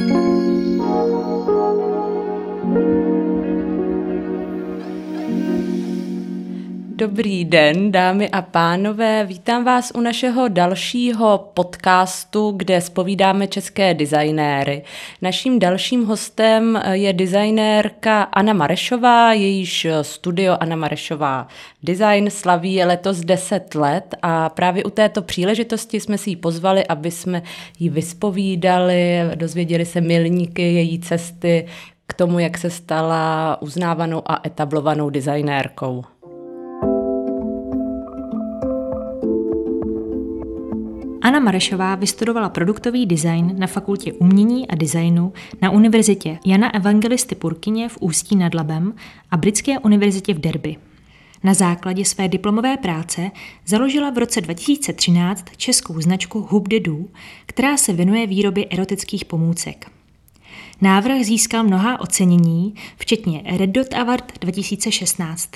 Música Dobrý den, dámy a pánové. Vítám vás u našeho dalšího podcastu, kde spovídáme české designéry. Naším dalším hostem je designérka Anna Marešová, jejíž studio Anna Marešová Design slaví letos 10 let a právě u této příležitosti jsme si ji pozvali, aby jsme ji vyspovídali, dozvěděli se milníky její cesty k tomu, jak se stala uznávanou a etablovanou designérkou. Anna Marešová vystudovala produktový design na Fakultě umění a designu na Univerzitě Jana Evangelisty Purkyně v Ústí nad Labem a Britské univerzitě v Derby. Na základě své diplomové práce založila v roce 2013 českou značku Hub de Du, která se věnuje výrobě erotických pomůcek. Návrh získal mnoha ocenění, včetně Red Dot Award 2016.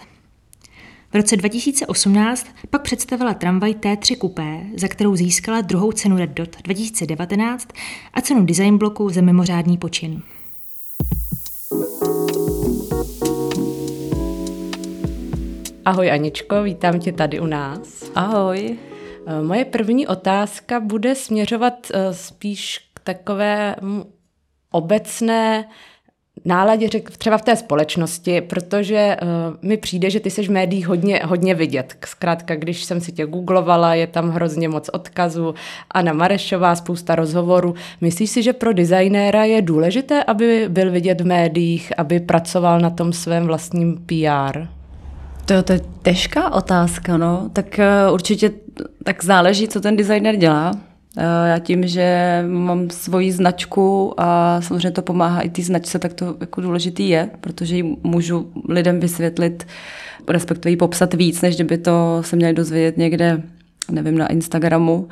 V roce 2018 pak představila tramvaj T3 Coupé, za kterou získala druhou cenu Red Dot 2019 a cenu design bloku za mimořádný počin. Ahoj Aničko, vítám tě tady u nás. Ahoj. Eh, moje první otázka bude směřovat eh, spíš k takové obecné náladě řek, třeba v té společnosti, protože uh, mi přijde, že ty jsi v médiích hodně, hodně vidět. Zkrátka, když jsem si tě googlovala, je tam hrozně moc odkazů. Anna Marešová, spousta rozhovorů. Myslíš si, že pro designéra je důležité, aby byl vidět v médiích, aby pracoval na tom svém vlastním PR? To, to je těžká otázka, no. Tak uh, určitě tak záleží, co ten designer dělá. Eh, já tím, že mám svoji značku a samozřejmě to pomáhá i té značce, tak to jako důležitý je, protože ji můžu lidem vysvětlit, respektive ji popsat víc, než kdyby to se měli dozvědět někde, nevím, na Instagramu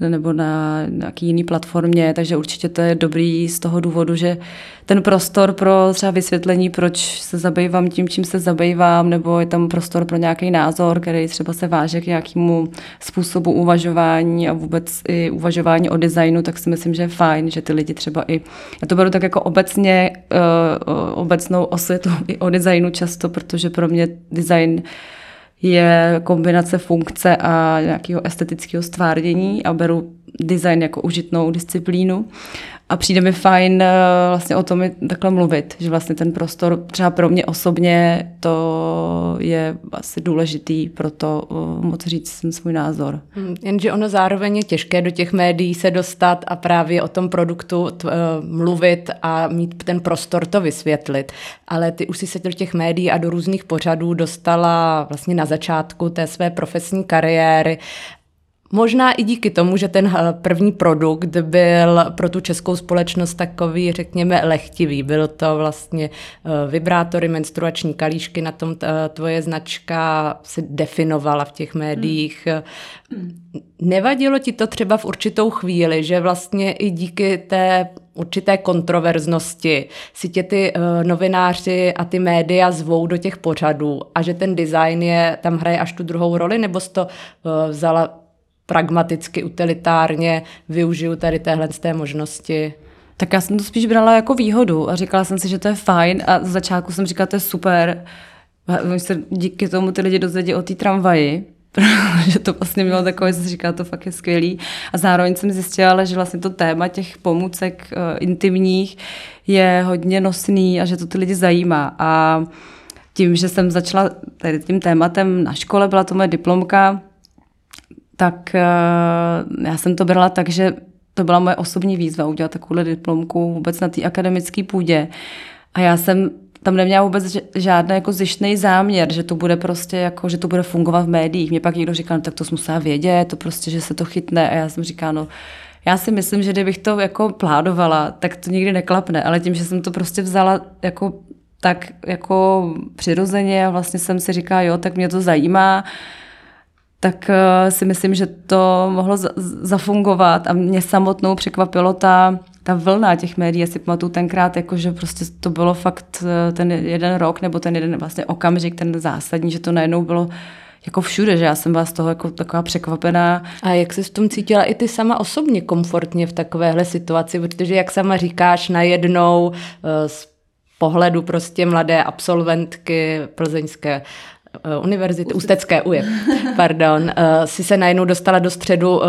nebo na nějaký jiný platformě, takže určitě to je dobrý z toho důvodu, že ten prostor pro třeba vysvětlení, proč se zabývám tím, čím se zabývám, nebo je tam prostor pro nějaký názor, který třeba se váže k nějakému způsobu uvažování a vůbec i uvažování o designu, tak si myslím, že je fajn, že ty lidi třeba i, já to beru tak jako obecně, uh, obecnou osvětu i o designu často, protože pro mě design je kombinace funkce a nějakého estetického stvárnění a beru design jako užitnou disciplínu. A přijde mi fajn eh, vlastně o tom takhle mluvit, že vlastně ten prostor třeba pro mě osobně to je asi důležitý pro to uh, moc říct svůj názor. Hmm, jenže ono zároveň je těžké do těch médií se dostat a právě o tom produktu t, uh, mluvit a mít ten prostor to vysvětlit. Ale ty už si se do těch médií a do různých pořadů dostala vlastně na začátku té své profesní kariéry Možná i díky tomu, že ten eh, první produkt byl pro tu českou společnost takový, řekněme, lehtivý. Byl to vlastně eh, vibrátory, menstruační kalíšky, na tom eh, tvoje značka se definovala v těch médiích. Nevadilo ti to třeba v určitou chvíli, že vlastně i díky té určité kontroverznosti si tě ty novináři a ty média zvou do těch pořadů a že ten design je, tam hraje až tu druhou roli, nebo jsi to vzala pragmaticky, utilitárně využiju tady téhle té možnosti. Tak já jsem to spíš brala jako výhodu a říkala jsem si, že to je fajn a z začátku jsem říkala, to je super. Se díky tomu ty lidi dozvědí o té tramvaji, že to vlastně mělo takové, že říkala, to fakt je skvělý. A zároveň jsem zjistila, že vlastně to téma těch pomůcek uh, intimních je hodně nosný a že to ty lidi zajímá. A tím, že jsem začala tady tím tématem na škole, byla to moje diplomka, tak eh, já jsem to brala tak, že to byla moje osobní výzva udělat takovou diplomku vůbec na té akademické půdě. A já jsem tam neměla vůbec žádný jako zjištný záměr, že to bude prostě jako, že to bude fungovat v médiích. Mě pak někdo říkal, no, tak to musela vědět, to prostě, že se to chytne. A já jsem říkala, no, já si myslím, že kdybych to jako pládovala, tak to nikdy neklapne, ale tím, že jsem to prostě vzala jako tak jako přirozeně a vlastně jsem si říkala, jo, tak mě to zajímá, tak uh, si myslím, že to mohlo zafungovat a mě samotnou překvapilo ta, ta vlna těch médií. Já si pamatuju tenkrát, jako, že prostě to bylo fakt eh, ten jeden rok nebo ten jeden vlastně okamžik, ten zásadní, že to najednou bylo jako všude, že já jsem vás toho jako taková překvapená. A jak se v tom cítila i ty sama osobně komfortně v takovéhle situaci, protože jak sama říkáš, najednou eh, z pohledu prostě mladé absolventky plzeňské Eh, univerzity, Ústecké UJ, pardon, uh, si se najednou dostala do středu uh,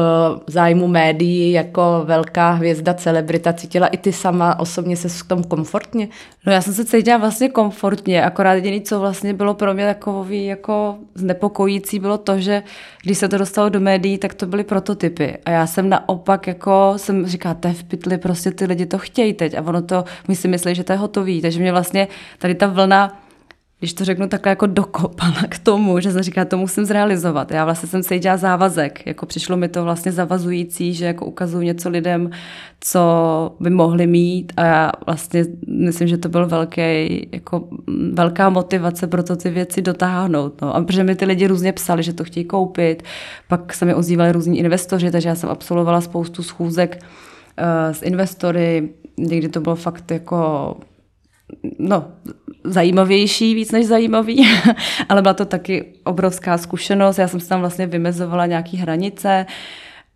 zájmu médií jako velká hvězda, celebrita. Cítila i ty sama osobně se v tom komfortně? No já jsem se cítila vlastně komfortně, akorát jediné, co vlastně bylo pro mě takový jako znepokojící, bylo to, že když se to dostalo do médií, tak to byly prototypy. A já jsem naopak jako jsem říkala, to je v pytli, prostě ty lidi to chtějí teď a ono to, my si myslí, že to je hotový. Takže mě vlastně tady ta vlna když to řeknu takhle jako dokopala k tomu, že jsem říkala, to musím zrealizovat. Já vlastně jsem se dělala závazek, jako přišlo mi to vlastně zavazující, že jako ukazuju něco lidem, co by mohli mít a já vlastně myslím, že to byl velký, jako velká motivace pro to ty věci dotáhnout. No. A protože mi ty lidi různě psali, že to chtějí koupit, pak se mi ozývali různí investoři, takže já jsem absolvovala spoustu schůzek uh, s investory, někdy to bylo fakt jako no, zajímavější víc než zajímavý, ale byla to taky obrovská zkušenost. Já jsem si tam vlastně vymezovala nějaké hranice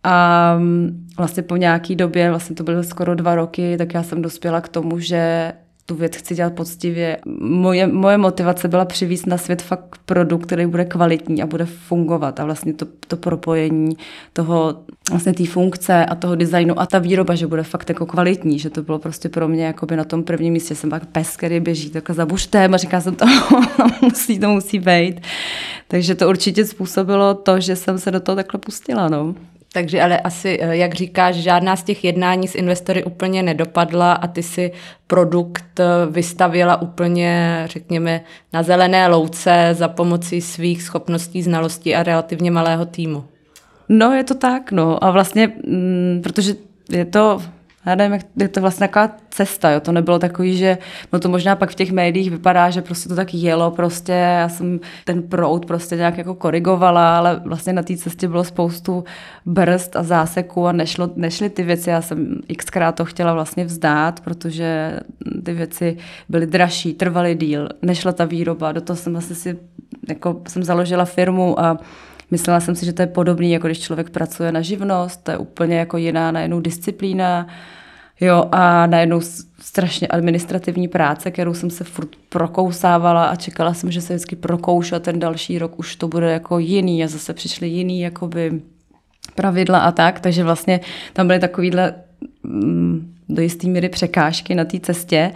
a mm, vlastně po nějaké době, vlastně to byly skoro dva roky, tak já jsem dospěla k tomu, že tu věc chci dělat poctivě. Moje, moje motivace byla přivízt na svět fakt produkt, který bude kvalitní a bude fungovat. A vlastně to, to propojení toho, vlastně té funkce a toho designu a ta výroba, že bude fakt jako kvalitní, že to bylo prostě pro mě jako by na tom prvním místě jsem pak pes, který běží takhle za buštem a říká jsem to, musí, to musí být. Takže to určitě způsobilo to, že jsem se do toho takhle pustila. No. Takže ale asi, eh, jak říkáš, žádná z těch jednání s investory úplně nedopadla a ty si produkt eh, vystavila úplně, řekněme, na zelené louce za pomocí svých schopností, znalostí a relativně malého týmu. No, je to tak, no. A vlastně, mm, protože je to já nevím, jak je to vlastně taková cesta, jo. To nebylo takový, že no to možná pak v těch médiích vypadá, že prostě to tak jelo, prostě já jsem ten proud prostě nějak jako korigovala, ale vlastně na té cestě bylo spoustu brzd a záseků a nešlo, nešly ty věci. Já jsem xkrát to chtěla vlastně vzdát, protože ty věci byly dražší, trvaly díl, nešla ta výroba, do toho jsem vlastně si, jako jsem založila firmu a Myslela jsem si, že to je podobný, jako když člověk pracuje na živnost, to je úplně jako jiná najednou disciplína. Jo, a najednou strašně administrativní práce, kterou jsem se furt prokousávala a čekala jsem, že se vždycky prokoušu a ten další rok už to bude jako jiný a zase přišly jiný jakoby pravidla a tak, takže vlastně tam byly takovýhle mm, do jisté míry překážky na té cestě,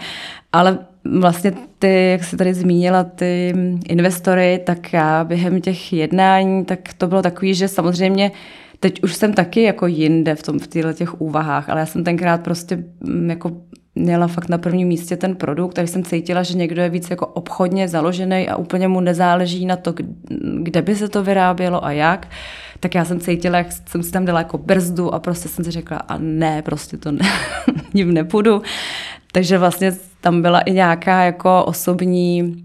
ale vlastně ty, jak jsi tady zmínila, ty investory, tak já během těch jednání, tak to bylo takový, že samozřejmě teď už jsem taky jako jinde v, tom, v těchto těch úvahách, ale já jsem tenkrát prostě mm, jako měla fakt na prvním místě ten produkt, takže jsem cítila, že někdo je víc jako obchodně založený a úplně mu nezáleží na to, kde by se to vyrábělo a jak, tak já jsem cítila, jak jsem si tam dala jako brzdu a prostě jsem si řekla, a ne, prostě to ne, ním nepůjdu. Takže vlastně tam byla i nějaká jako osobní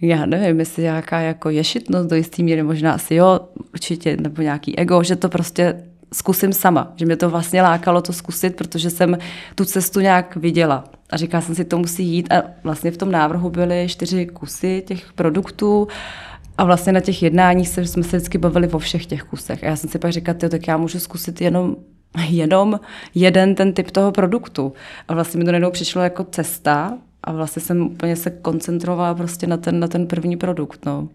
já nevím, jestli nějaká jako ješitnost do jistý míry, možná asi jo, určitě, nebo nějaký ego, že to prostě zkusím sama, že mě to vlastně lákalo to zkusit, protože jsem tu cestu nějak viděla. A říkala jsem si, to musí jít a vlastně v tom návrhu byly čtyři kusy těch produktů a vlastně na těch jednáních se, jsme se vždycky bavili o všech těch kusech. A já jsem si pak říkala, tak já můžu zkusit jenom jenom jeden ten typ toho produktu. A vlastně mi to najednou přišlo jako cesta a vlastně jsem úplně se koncentrovala prostě na ten, na ten první produkt. No.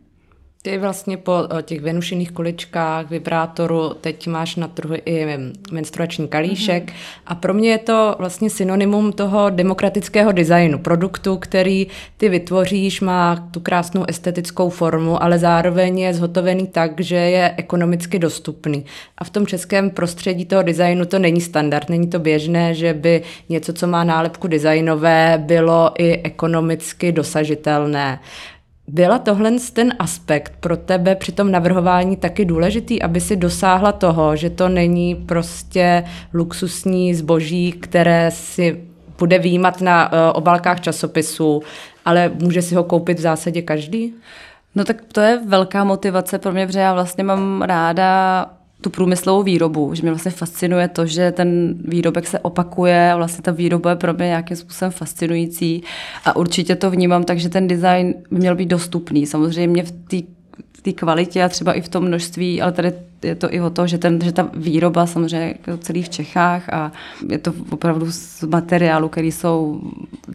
Ty vlastně po těch venušených kuličkách, vibrátoru, teď máš na trhu i menstruační kalíšek mm-hmm. a pro mě je to vlastně synonymum toho demokratického designu, produktu, který ty vytvoříš, má tu krásnou estetickou formu, ale zároveň je zhotovený tak, že je ekonomicky dostupný. A v tom českém prostředí toho designu to není standard, není to běžné, že by něco, co má nálepku designové, bylo i ekonomicky dosažitelné. Byla tohle ten aspekt pro tebe při tom navrhování taky důležitý, aby si dosáhla toho, že to není prostě luxusní zboží, které si bude výjímat na uh, obálkách časopisů, ale může si ho koupit v zásadě každý? No tak to je velká motivace pro mě, protože já vlastně mám ráda tu průmyslovou výrobu, že mě vlastně fascinuje to, že ten výrobek se opakuje a vlastně ta výroba je pro mě nějakým způsobem fascinující a určitě to vnímám tak, že ten design by měl být dostupný. Samozřejmě v té kvalitě a třeba i v tom množství, ale tady je to i o to, že, ten, že ta výroba samozřejmě jako celý v Čechách a je to opravdu z materiálu, který jsou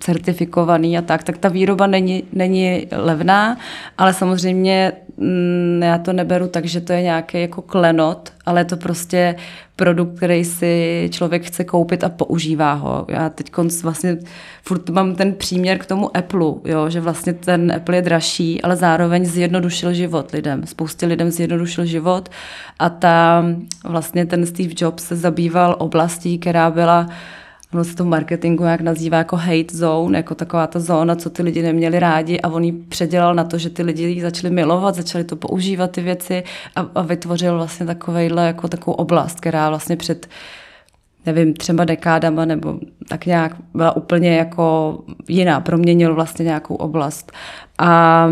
certifikovaný a tak, tak ta výroba není, není levná, ale samozřejmě mm, já to neberu tak, že to je nějaký jako klenot, ale je to prostě produkt, který si člověk chce koupit a používá ho. Já teď vlastně furt mám ten příměr k tomu Apple, jo, že vlastně ten Apple je dražší, ale zároveň zjednodušil život lidem. Spoustě lidem zjednodušil život a ta, vlastně ten Steve Jobs se zabýval oblastí, která byla ono se to v marketingu jak nazývá jako hate zone, jako taková ta zóna, co ty lidi neměli rádi. A on ji předělal na to, že ty lidi ji začali milovat, začali to používat ty věci a, a vytvořil vlastně takovejhle jako takovou oblast, která vlastně před nevím, třeba dekádama nebo tak nějak byla úplně jako jiná, proměnil vlastně nějakou oblast. A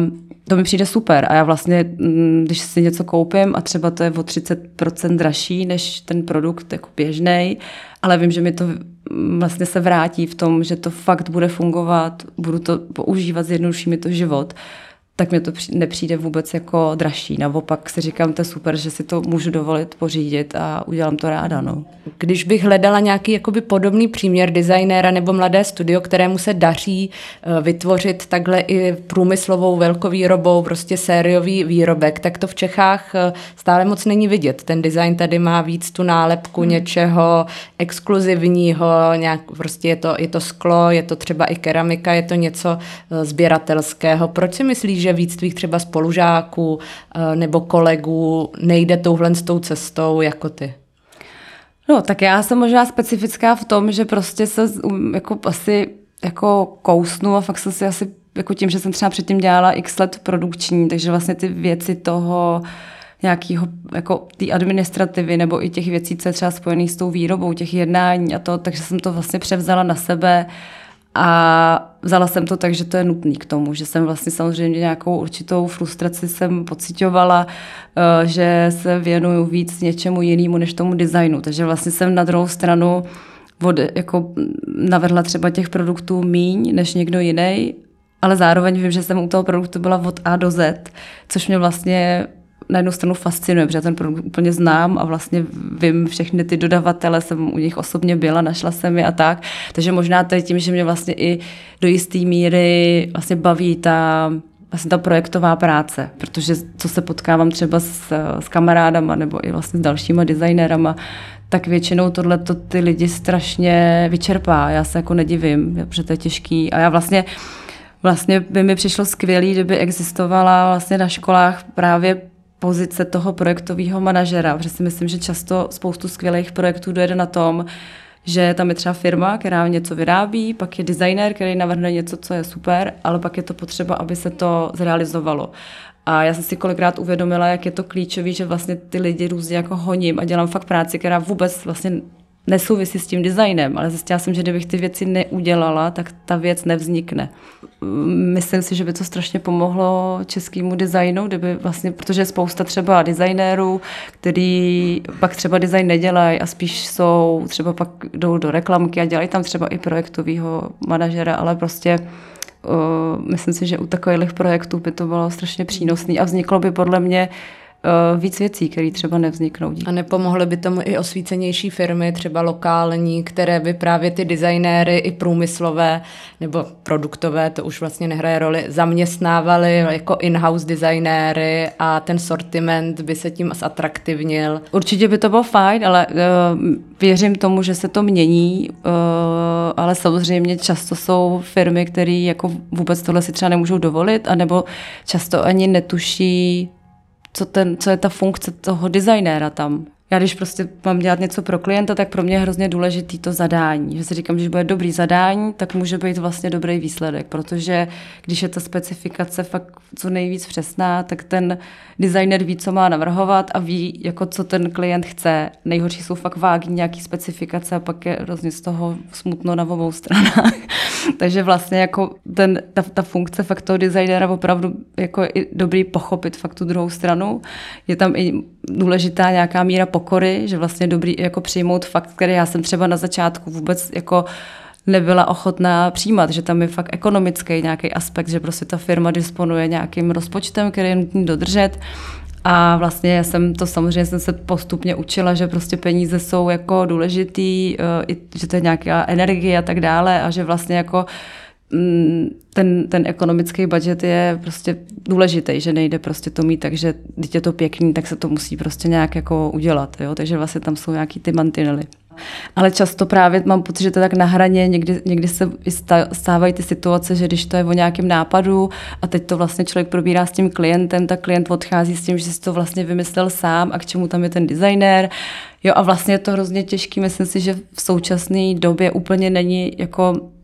to mi přijde super a já vlastně, mm, když si něco koupím a třeba to je o 30% dražší než ten produkt jako běžný, ale vím, že mi to mm, vlastně se vrátí v tom, že to fakt bude fungovat, budu to používat, zjednoduší mi to život, tak mi to nepřijde vůbec jako dražší. Naopak si říkám, to je super, že si to můžu dovolit pořídit a udělám to ráda. No. Když bych hledala nějaký jakoby podobný příměr designéra nebo mladé studio, kterému se daří eh, vytvořit takhle i průmyslovou velkovýrobou, prostě sériový výrobek, tak to v Čechách eh, stále moc není vidět. Ten design tady má víc tu nálepku hmm. něčeho exkluzivního, nějak, prostě je to, je to sklo, je to třeba i keramika, je to něco eh, sběratelského. Proč si myslíš, že víc tvých třeba spolužáků eh, nebo kolegů nejde touhle s tou cestou jako ty? No, tak já jsem možná specifická v tom, že prostě se um, jako asi jako kousnu a fakt jsem si asi jako tím, že jsem třeba předtím dělala x let produkční, takže vlastně ty věci toho nějakého jako té administrativy nebo i těch věcí, co je třeba spojených s tou výrobou, těch jednání a to, takže jsem to vlastně převzala na sebe uh, a vzala jsem to tak, že to je nutný k tomu, že jsem vlastně samozřejmě nějakou určitou frustraci jsem pocitovala, eh, že se věnuju víc něčemu jinému než tomu designu. Takže vlastně jsem na druhou stranu od, jako navrhla třeba těch produktů míň než někdo jiný, ale zároveň vím, že jsem u toho produktu byla od A do Z, což mě vlastně na jednu stranu fascinuje, protože ten produkt úplně znám a vlastně vím všechny ty dodavatele, jsem u nich osobně byla, našla jsem je a tak. Takže možná to je tím, že mě vlastně i do jisté míry vlastně baví ta vlastně ta projektová práce, protože co se potkávám třeba s, s kamarádama nebo i vlastně s dalšíma designérama, tak většinou tohle to ty lidi strašně vyčerpá. Já se jako nedivím, protože to je těžký. A já vlastně Vlastně by mi přišlo skvělé, kdyby existovala vlastně na školách právě pozice toho projektového manažera, protože si myslím, že často spoustu skvělých projektů dojede na tom, že tam je třeba firma, která něco vyrábí, pak je designer, který navrhne něco, co je super, ale pak je to potřeba, aby se to zrealizovalo. A já jsem si kolikrát uvědomila, jak je to klíčové, že vlastně ty lidi různě jako honím a dělám fakt práci, která vůbec vlastně nesouvisí s tím designem, ale zjistila jsem, že kdybych ty věci neudělala, tak ta věc nevznikne. Myslím si, že by to strašně pomohlo českému designu, kdyby vlastně, protože je spousta třeba designérů, který pak třeba design nedělají a spíš jsou, třeba pak jdou do reklamky a dělají tam třeba i projektového manažera, ale prostě uh, myslím si, že u takových projektů by to bylo strašně přínosné a vzniklo by podle mě uh, víc věcí, které třeba nevzniknou. A nepomohly by tomu i osvícenější firmy, třeba lokální, které by právě ty designéry i průmyslové nebo produktové, to už vlastně nehraje roli, zaměstnávali jako in-house designéry a ten sortiment by se tím zatraktivnil. Určitě by to bylo fajn, ale uh, věřím tomu, že se to mění, uh, ale samozřejmě často jsou firmy, které jako vůbec tohle si třeba nemůžou dovolit, anebo často ani netuší, co, ten, co je ta funkce toho designéra tam já když prostě mám dělat něco pro klienta, tak pro mě je hrozně důležitý to zadání. Že si říkám, že bude dobrý zadání, tak může být vlastně dobrý výsledek, protože když je ta specifikace fakt co nejvíc přesná, tak ten designer ví, co má navrhovat a ví, jako co ten klient chce. Nejhorší jsou fakt vágní nějaký specifikace a pak je hrozně z toho smutno na obou stranách. Takže vlastně jako ten, ta, ta funkce fakt toho designera opravdu jako je dobrý pochopit fakt tu druhou stranu. Je tam i důležitá nějaká míra pokory, že vlastně dobrý jako přijmout fakt, který já jsem třeba na začátku vůbec jako nebyla ochotná přijímat, že tam je fakt ekonomický nějaký aspekt, že prostě ta firma disponuje nějakým rozpočtem, který je nutný dodržet. A vlastně já jsem to samozřejmě jsem se postupně učila, že prostě peníze jsou jako důležitý, eh, že to je nějaká energie a tak dále a že vlastně jako ten, ten ekonomický budget je prostě důležitý, že nejde prostě to mít tak, že když je to pěkný, tak se to musí prostě nějak jako udělat, jo? takže vlastně tam jsou nějaký ty mantinely. Ale často právě mám pocit, že to je tak na hraně, někdy, někdy se stávají ty situace, že když to je o nějakém nápadu a teď to vlastně člověk probírá s tím klientem, tak klient odchází s tím, že si to vlastně vymyslel sám a k čemu tam je ten designér. Jo a vlastně je to hrozně těžký, myslím si, že v současné době úplně není jako Mm,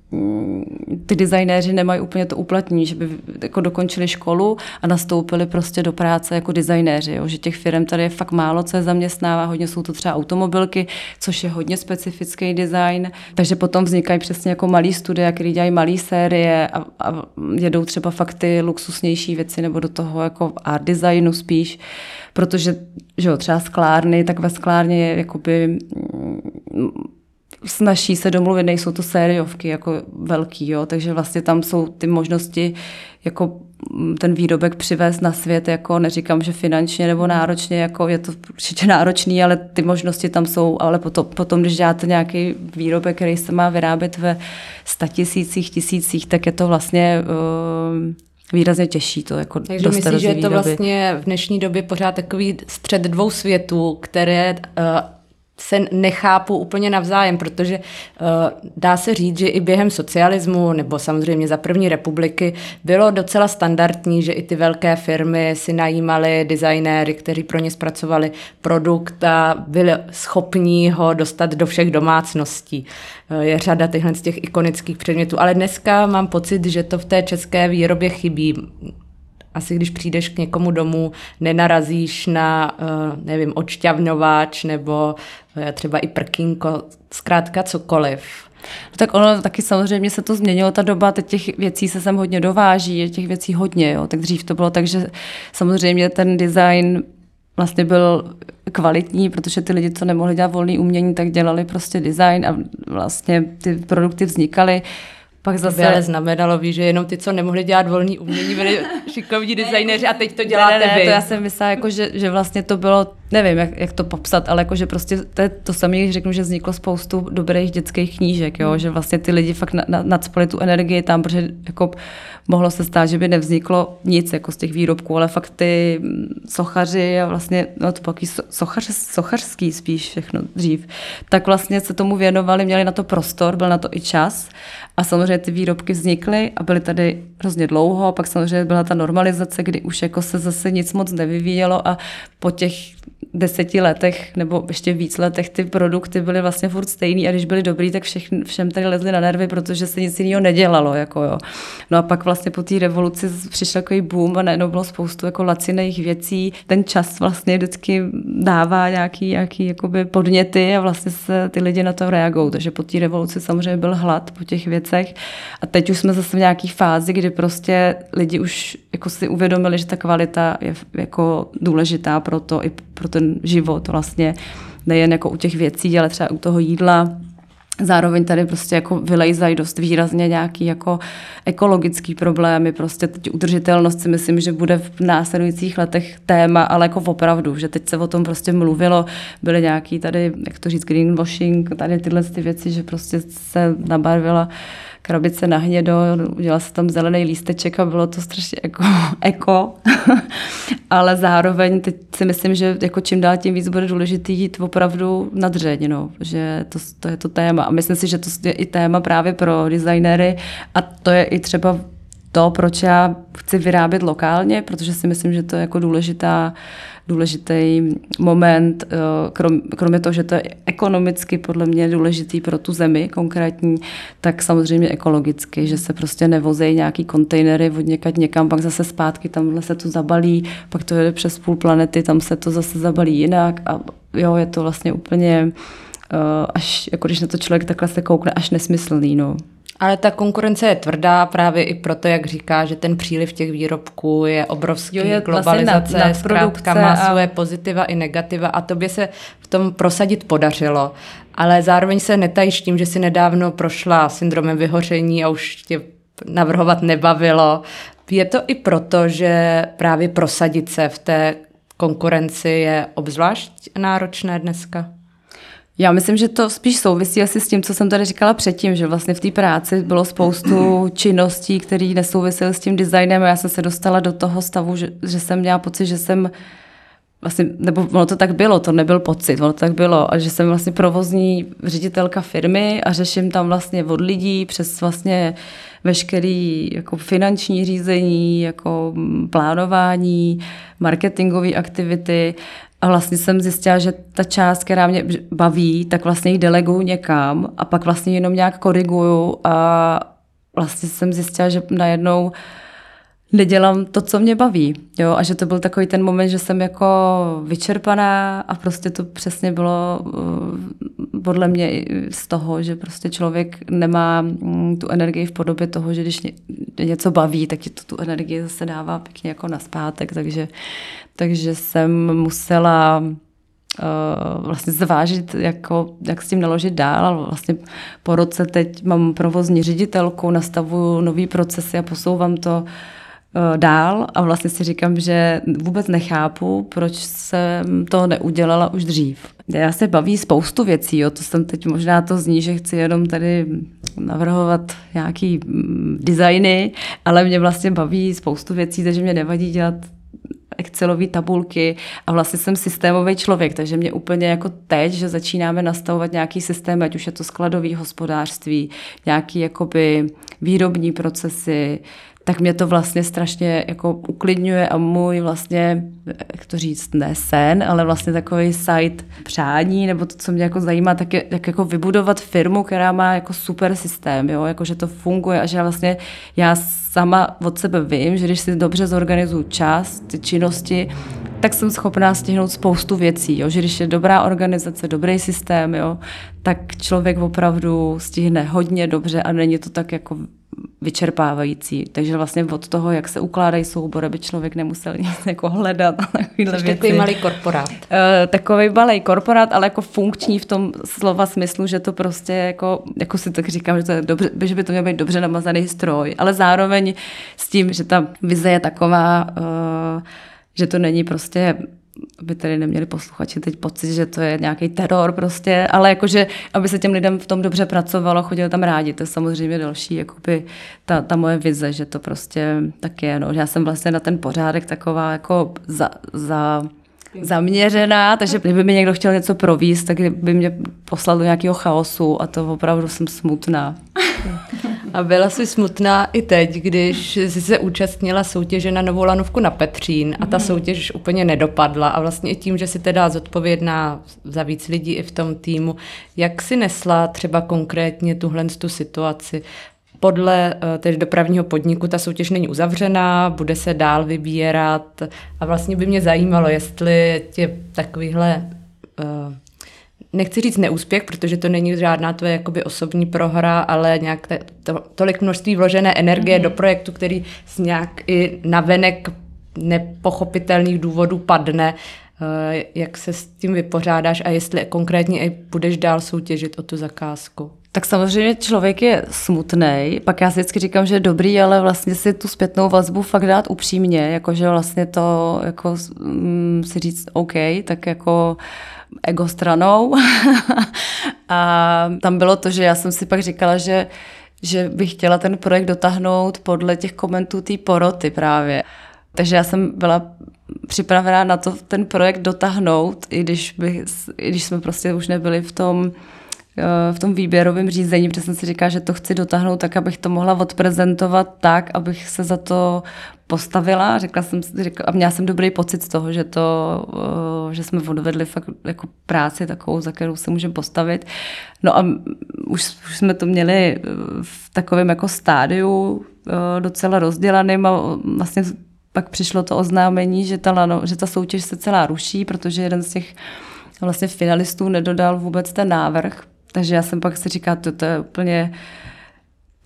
ty designéři nemají úplně to uplatní, že by jako dokončili školu a nastoupili prostě do práce jako designéři, jo? že těch firm tady je fakt málo, co je zaměstnává, hodně jsou to třeba automobilky, což je hodně specifický design, takže potom vznikají přesně jako malý studia, který dělají malé série a, a jedou třeba fakt ty luxusnější věci nebo do toho jako art designu spíš, protože že jo, třeba sklárny, tak ve sklárně je jakoby mm, snaží se domluvit, nejsou to sériovky jako velký, jo, takže vlastně tam jsou ty možnosti jako mm, ten výrobek přivést na svět, jako neříkám, že finančně nebo náročně, jako je to určitě náročný, ale ty možnosti tam jsou, ale potom, potom když děláte nějaký výrobek, který se má vyrábět ve statisících, tisících, tak je to vlastně uh, výrazně těžší to jako Takže myslím, že je to vlastně v dnešní době pořád takový střed dvou světů, které uh, se nechápu úplně navzájem, protože uh, dá se říct, že i během socialismu nebo samozřejmě za první republiky bylo docela standardní, že i ty velké firmy si najímaly designéry, kteří pro ně zpracovali produkt a byli schopní ho dostat do všech domácností. Uh, je řada těchto z těch ikonických předmětů, ale dneska mám pocit, že to v té české výrobě chybí asi když přijdeš k někomu domů, nenarazíš na, eh, nevím, odšťavňováč nebo eh, třeba i prkínko, zkrátka cokoliv. No tak ono taky samozřejmě se to změnilo, ta doba, teď těch věcí se sem hodně dováží, je těch věcí hodně, jo. tak dřív to bylo tak, že samozřejmě ten design vlastně byl kvalitní, protože ty lidi, co nemohli dělat volný umění, tak dělali prostě design a vlastně ty produkty vznikaly pak zase... ale znamenalo, víš, že jenom ty, co nemohli dělat volný umění, byli šikovní designéři a teď to děláte ne, ne, vy. To já jsem myslela, jako, že, že vlastně to bylo, nevím, jak, jak to popsat, ale jako, že prostě to, je to samé, když řeknu, že vzniklo spoustu dobrých dětských knížek, jo? Hmm. že vlastně ty lidi fakt na, na, nadspali tu energii tam, protože jako mohlo se stát, že by nevzniklo nic jako z těch výrobků, ale fakt ty sochaři a vlastně, no to pak sochař, sochařský spíš všechno dřív, tak vlastně se tomu věnovali, měli na to prostor, byl na to i čas a samozřejmě ty výrobky vznikly a byly tady hrozně dlouho, pak samozřejmě byla ta normalizace, kdy už jako se zase nic moc nevyvíjelo a po těch deseti letech nebo ještě víc letech ty produkty byly vlastně furt stejný a když byly dobrý, tak všech, všem tady lezli na nervy, protože se nic jiného nedělalo. Jako jo. No a pak vlastně po té revoluci přišel takový boom a najednou bylo spoustu jako laciných věcí. Ten čas vlastně vždycky dává nějaký, nějaký jakoby podněty a vlastně se ty lidi na to reagují. Takže po té revoluci samozřejmě byl hlad po těch věcech a teď už jsme zase v nějaké fázi, kdy prostě lidi už jako si uvědomili, že ta kvalita je jako důležitá pro to i pro ten život vlastně, nejen jako u těch věcí, ale třeba u toho jídla, Zároveň tady prostě jako vylejzají dost výrazně nějaký jako ekologický problémy, prostě teď udržitelnost si myslím, že bude v následujících letech téma, ale jako opravdu, že teď se o tom prostě mluvilo, byly nějaký tady, jak to říct, greenwashing, tady tyhle ty věci, že prostě se nabarvila uh, krabice na hnědo, udělal se tam zelený lísteček a bylo to strašně jako eko. Ale zároveň teď si myslím, že jako čím dál tím víc bude důležitý jít opravdu na dřeň, no, že to, to je to téma. A myslím si, že to je i téma právě pro designéry a to je i třeba to, proč já chci vyrábět lokálně, protože si myslím, že to je jako důležitá důležitý moment, eh, krom, kromě toho, že to je ekonomicky podle mě důležitý pro tu zemi konkrétní, tak samozřejmě ekologicky, že se prostě nevozejí nějaký kontejnery od někať někam, pak zase zpátky, tamhle se to zabalí, pak to jede přes půl planety, tam se to zase zabalí jinak a jo, je to vlastně úplně, eh, až, jako když na to člověk takhle se koukne, až nesmyslný, no. Ale ta konkurence je tvrdá právě i proto, jak říká, že ten příliv těch výrobků je obrovský, jo, je globalizace, vlastně nad, zkrátka má a... svoje pozitiva i negativa a tobě se v tom prosadit podařilo. Ale zároveň se netajíš tím, že si nedávno prošla syndromem vyhoření a už tě navrhovat nebavilo. Je to i proto, že právě prosadit se v té konkurenci je obzvlášť náročné dneska? Já myslím, že to spíš souvisí asi s tím, co jsem tady říkala předtím, že vlastně v té práci bylo spoustu činností, které nesouvisely s tím designem a já jsem se dostala do toho stavu, že, že jsem měla pocit, že jsem vlastně, nebo ono to tak bylo, to nebyl pocit, ono to tak bylo, a že jsem vlastně provozní ředitelka firmy a řeším tam vlastně od lidí přes vlastně veškerý jako finanční řízení, jako plánování, marketingové aktivity a vlastně jsem zjistila, že ta část, která mě baví, tak vlastně ji deleguju někam a pak vlastně jenom nějak koriguju a vlastně jsem zjistila, že najednou nedělám to, co mě baví. Jo? A že to byl takový ten moment, že jsem jako vyčerpaná a prostě to přesně bylo podle mě z toho, že prostě člověk nemá mm, tu energii v podobě toho, že když něco baví, tak ti to tu energii zase dává pěkně jako na zpátek. Takže, takže jsem musela uh, vlastně zvážit, jako, jak s tím naložit dál. Vlastně po roce teď mám provozní ředitelku, nastavuju nový procesy a posouvám to uh, dál a vlastně si říkám, že vůbec nechápu, proč jsem to neudělala už dřív. Já se baví spoustu věcí, jo. to jsem teď možná to zní, že chci jenom tady navrhovat nějaký mm, designy, ale mě vlastně baví spoustu věcí, takže mě nevadí dělat Excelové tabulky a vlastně jsem systémový člověk, takže mě úplně jako teď, že začínáme nastavovat nějaký systém, ať už je to skladový hospodářství, nějaký jakoby výrobní procesy, tak mě to vlastně strašně jako uklidňuje a můj vlastně, jak to říct, ne sen, ale vlastně takový site přání, nebo to, co mě jako zajímá, tak je jak jako vybudovat firmu, která má jako super systém, jo, jako že to funguje a že vlastně já sama od sebe vím, že když si dobře zorganizuju čas, ty činnosti, tak jsem schopná stihnout spoustu věcí. Jo? Že když je dobrá organizace, dobrý systém, jo? tak člověk opravdu stihne hodně dobře a není to tak jako vyčerpávající. Takže vlastně od toho, jak se ukládají soubory, aby člověk nemusel nic jako hledat věci. Takový malý korporát. Uh, takový malý korporát, ale jako funkční v tom slova smyslu, že to prostě jako, jako si tak říkám, že, to je dobře, že by to měl být dobře namazaný stroj, ale zároveň s tím, že ta vize je taková, uh, že to není prostě aby tady neměli posluchači teď pocit, že to je nějaký teror prostě, ale jakože, aby se těm lidem v tom dobře pracovalo, chodili tam rádi, to je samozřejmě další, jakoby ta, ta moje vize, že to prostě tak je, no. Já jsem vlastně na ten pořádek taková jako za, za zaměřená, takže kdyby mi někdo chtěl něco províst, tak by mě poslal do nějakého chaosu a to opravdu jsem smutná. A byla jsi smutná i teď, když jsi se účastnila soutěže na novou lanovku na Petřín a ta mhm. soutěž úplně nedopadla a vlastně i tím, že si teda zodpovědná za víc lidí i v tom týmu, jak si nesla třeba konkrétně tuhle tu situaci? Podle eh, tedy dopravního podniku ta soutěž není uzavřená, bude se dál vybírat a vlastně by mě zajímalo, jestli tě takovýhle uh, nechci říct neúspěch, protože to není žádná tvoje jakoby osobní prohra, ale nějak te, to, tolik množství vložené energie mm-hmm. do projektu, který z nějak i navenek nepochopitelných důvodů padne, eh, jak se s tím vypořádáš a jestli konkrétně i budeš dál soutěžit o tu zakázku. Tak samozřejmě člověk je smutný, pak já si vždycky říkám, že je dobrý, ale vlastně si tu zpětnou vazbu fakt dát upřímně, jakože vlastně to jako mm, si říct OK, tak jako ego stranou. a tam bylo to, že já jsem si pak říkala, že že bych chtěla ten projekt dotáhnout podle těch komentů té poroty právě. Takže já jsem byla připravená na to ten projekt dotáhnout, i když, bych, i když jsme prostě už nebyli v tom v tom výběrovém řízení, protože jsem si říkala, že to chci dotáhnout tak, abych to mohla odprezentovat tak, abych se za to postavila. Řekla jsem, řekla, a měla jsem dobrý pocit z toho, že, to, eh, že jsme odvedli fakt jako práci takovou, za kterou se můžeme postavit. No a už, už jsme to měli eh, v takovém jako stádiu docela rozdělaným a vlastně pak přišlo to oznámení, že ta, že ta soutěž se celá ruší, protože jeden z těch vlastně finalistů nedodal vůbec ten návrh takže já jsem pak si říkala, to, to je úplně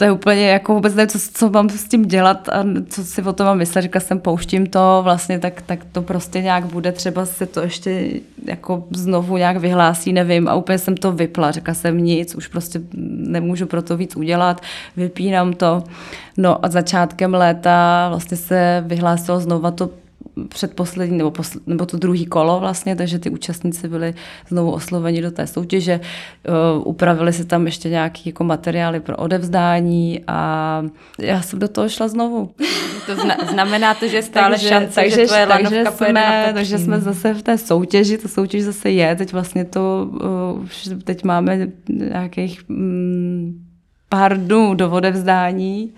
to je úplně jako vůbec nevím, co, co mám s tím dělat a co si o tom mám myslet. Říkala jsem, pouštím to vlastně, tak, tak to prostě nějak bude, třeba se to ještě jako znovu nějak vyhlásí, nevím. A úplně jsem to vypla, řekla jsem nic, už prostě nemůžu pro to víc udělat, vypínám to. No a začátkem léta vlastně se vyhlásilo znova to předposlední, nebo, posl, nebo to druhý kolo vlastně, takže ty účastníci byli znovu osloveni do té soutěže. Uh, upravili se tam ještě nějaké jako materiály pro odevzdání a já jsem do toho šla znovu. To zna, znamená to, že stále takže, šance, takže, že tvoje takže jsme, takže jsme zase v té soutěži, to soutěž zase je, teď vlastně to, uh, teď máme nějakých um, pár dnů do odevzdání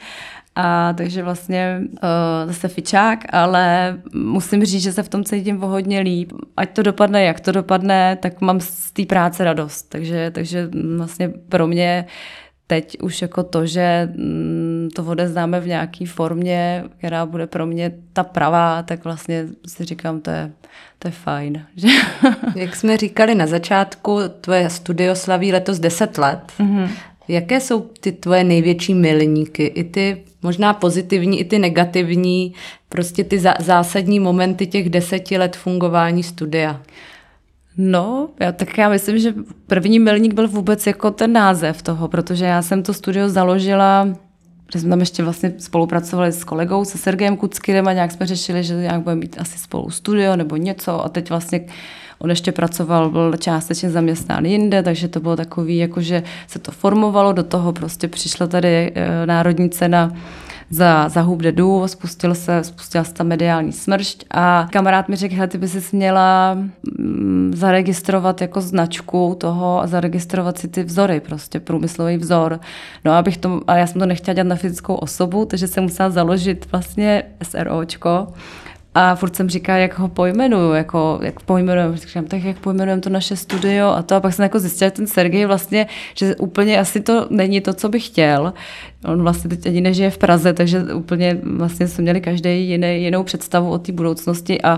a takže vlastně uh, zase fičák, ale musím říct, že se v tom cítím o hodně líp. Ať to dopadne, jak to dopadne, tak mám z té práce radost. Takže, takže vlastně pro mě teď už jako to, že mm, to odezdáme v nějaké formě, která bude pro mě ta pravá, tak vlastně si říkám, to je, to je fajn. Jak jsme říkali na začátku, tvoje studio slaví letos 10 let. Mm-hmm. Jaké jsou ty tvoje největší milníky? I ty možná pozitivní, i ty negativní, prostě ty zásadní momenty těch deseti let fungování studia? No, já, tak já myslím, že první milník byl vůbec jako ten název toho, protože já jsem to studio založila, že jsme tam ještě vlastně spolupracovali s kolegou, se Sergejem Kuckyrem a nějak jsme řešili, že nějak budeme mít asi spolu studio nebo něco. A teď vlastně On ještě pracoval, byl částečně zaměstnán jinde, takže to bylo takový, jako že se to formovalo, do toho prostě přišla tady e, národní cena za, za Hub Dedu, spustil se, spustila se ta mediální smršť a kamarád mi řekl, ty by si měla mm, zaregistrovat jako značku toho a zaregistrovat si ty vzory, prostě průmyslový vzor. No a abych to, a já jsem to nechtěla dělat na fyzickou osobu, takže jsem musela založit vlastně SROčko, a furt jsem říká, jak ho pojmenuju, jako, jak pojmenujeme, říkám, tak jak pojmenujeme to naše studio a to. A pak jsem jako zjistila, ten Sergej vlastně, že úplně asi to není to, co bych chtěl. On vlastně teď ani nežije v Praze, takže úplně vlastně jsme měli každý jiný, jinou představu o té budoucnosti a,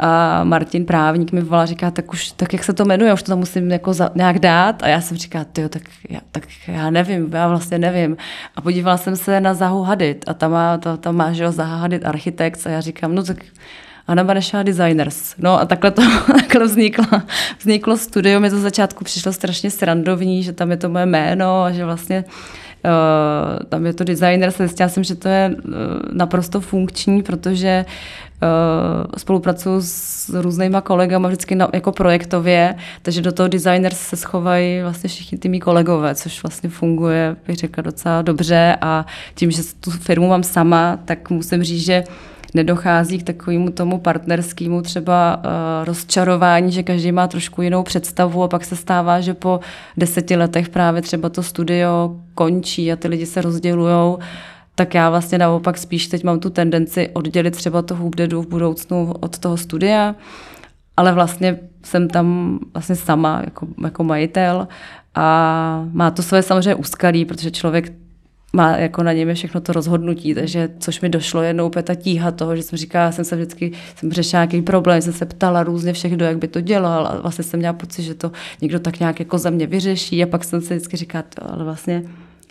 a Martin Právník mi volal, říká, tak už, tak jak se to jmenuje, už to tam musím jako za, nějak dát a já jsem říká, tyjo, tak já, tak já nevím, já vlastně nevím. A podívala jsem se na Zahu Hadit a tam má, to, tam má, že jo, Zaha Hadit architekt a já říkám, no tak Anna Banešová Designers. No a takhle to takhle vzniklo, vzniklo studio. Mi to začátku přišlo strašně srandovní, že tam je to moje jméno a že vlastně tam je to designer, zjistila jsem, že to je uh, naprosto funkční, protože uh, spolupracuju s různýma kolegama vždycky na, jako projektově, takže do toho designers se schovají vlastně všichni ty mý kolegové, což vlastně funguje, bych řekla, docela dobře a tím, že tu firmu mám sama, tak musím říct, že nedochází k takovému tomu partnerskému třeba uh, rozčarování, že každý má trošku jinou představu a pak se stává, že po deseti letech právě třeba to studio končí a ty lidi se rozdělují tak já vlastně naopak spíš teď mám tu tendenci oddělit třeba to Hubdedu v budoucnu od toho studia, ale vlastně jsem tam vlastně sama jako, jako majitel a má to své samozřejmě úskalí, protože člověk má jako na něm je všechno to rozhodnutí, takže což mi došlo jednou úplně ta tíha toho, že jsem říkala, jsem se vždycky, jsem řešila nějaký problém, jsem se ptala různě všech, kdo jak by to dělal a vlastně jsem měla pocit, že to někdo tak nějak jako za mě vyřeší a pak jsem se vždycky říkala, ale vlastně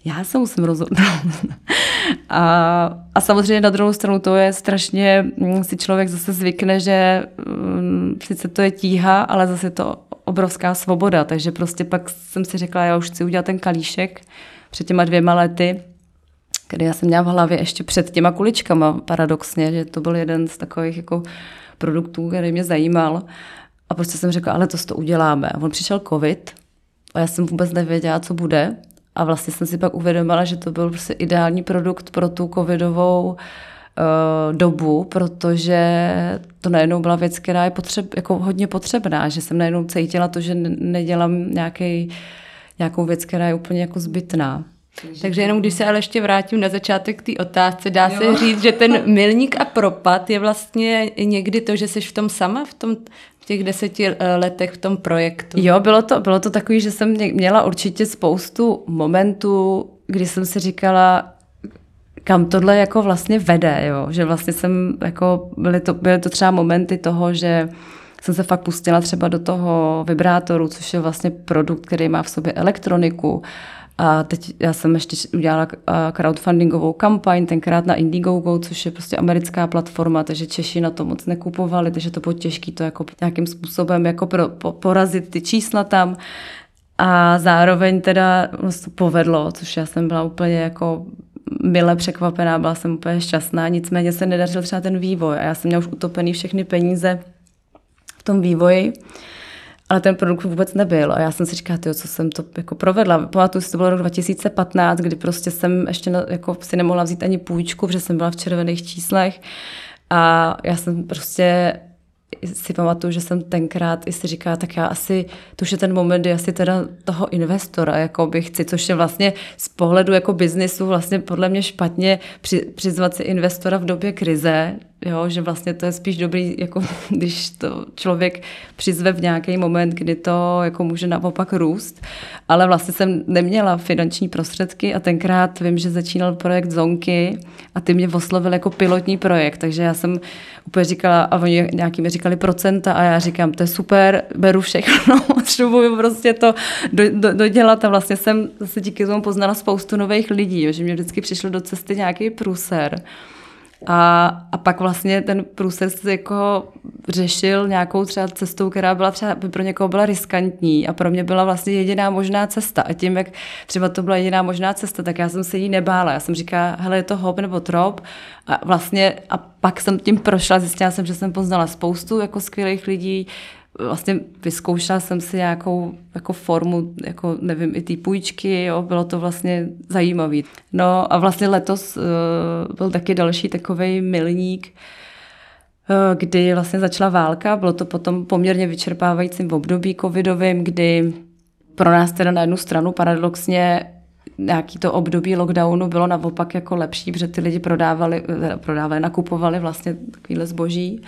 já se musím rozhodnout. a, a samozřejmě na druhou stranu to je strašně, mm, si člověk zase zvykne, že um, sice to je tíha, ale zase to obrovská svoboda, takže prostě pak jsem si řekla, já už chci udělat ten kalíšek před těma dvěma lety, který já jsem měla v hlavě ještě před těma kuličkama, paradoxně, že to byl jeden z takových jako produktů, který mě zajímal. A prostě jsem řekla, ale to to uděláme. A on přišel covid a já jsem vůbec nevěděla, co bude. A vlastně jsem si pak uvědomila, že to byl prostě ideální produkt pro tu covidovou uh, dobu, protože to najednou byla věc, která je potřeb, jako hodně potřebná, že jsem najednou cítila to, že nedělám nějaký, nějakou věc, která je úplně jako zbytná. Takže jenom když se ale ještě vrátím na začátek té otázce, dá jo. se říct, že ten milník a propad je vlastně někdy to, že jsi v tom sama, v tom v těch deseti eh, letech v tom projektu. Jo, bylo to, bylo to takový, že jsem měla určitě spoustu momentů, kdy jsem si říkala, kam tohle jako vlastně vede, jo? že vlastně jsem jako, byly to, byly to třeba momenty toho, že jsem se fakt pustila třeba do toho vibrátoru, což je vlastně produkt, který má v sobě elektroniku A teď já jsem ještě udělala crowdfundingovou kampaň, tenkrát na Indiegogo, což je prostě americká platforma, takže Češi na to moc nekupovali, takže to bylo těžké to jako nějakým způsobem jako pro, po, porazit ty čísla tam. A zároveň teda to povedlo, což já jsem byla úplně jako mile překvapená, byla jsem úplně šťastná, nicméně se nedařil třeba ten vývoj a já jsem měla už utopený všechny peníze tom vývoji ale ten produkt vůbec nebyl. A já jsem si říkala, tyjo, co jsem to jako provedla. Pamatuju si, to bylo rok 2015, kdy prostě jsem ještě na, jako si nemohla vzít ani půjčku, protože jsem byla v červených číslech. A já jsem prostě si pamatuju, že jsem tenkrát i si říká, tak já asi, to už je ten moment, kdy asi teda toho investora jako bych chci, což je vlastně z pohledu jako biznisu vlastně podle mě špatně při, přizvat si investora v době krize, jo, že vlastně to je spíš dobrý, jako když to člověk přizve v nějaký moment, kdy to jako může naopak růst, ale vlastně jsem neměla finanční prostředky a tenkrát vím, že začínal projekt Zonky a ty mě oslovil jako pilotní projekt, takže já jsem úplně říkala, a oni nějaký mi říkali procenta a já říkám, to je super, beru všechno, potřebuju prostě to do, do, dodělat. A vlastně jsem zase díky tomu poznala spoustu nových lidí, jo, že mě vždycky přišlo do cesty nějaký průser. A, a pak vlastně ten průser se jako řešil nějakou třeba cestou, která byla třeba pro někoho byla riskantní a pro mě byla vlastně jediná možná cesta. A tím, jak třeba to byla jediná možná cesta, tak já jsem se jí nebála. Já jsem říkala, hele, je to hop nebo trop. A vlastně a pak jsem tím prošla, zjistila jsem, že jsem poznala spoustu jako skvělých lidí, vlastně vyzkoušela jsem si nějakou jako formu, jako nevím, i ty půjčky, jo, bylo to vlastně zajímavý. No a vlastně letos uh, byl taky další takový milník, uh, kdy vlastně začala válka, bylo to potom poměrně vyčerpávajícím v období covidovým, kdy pro nás teda na jednu stranu paradoxně nějaký to období lockdownu bylo naopak jako lepší, protože ty lidi prodávali, eh, prodávali nakupovali vlastně takovýhle zboží. Uh,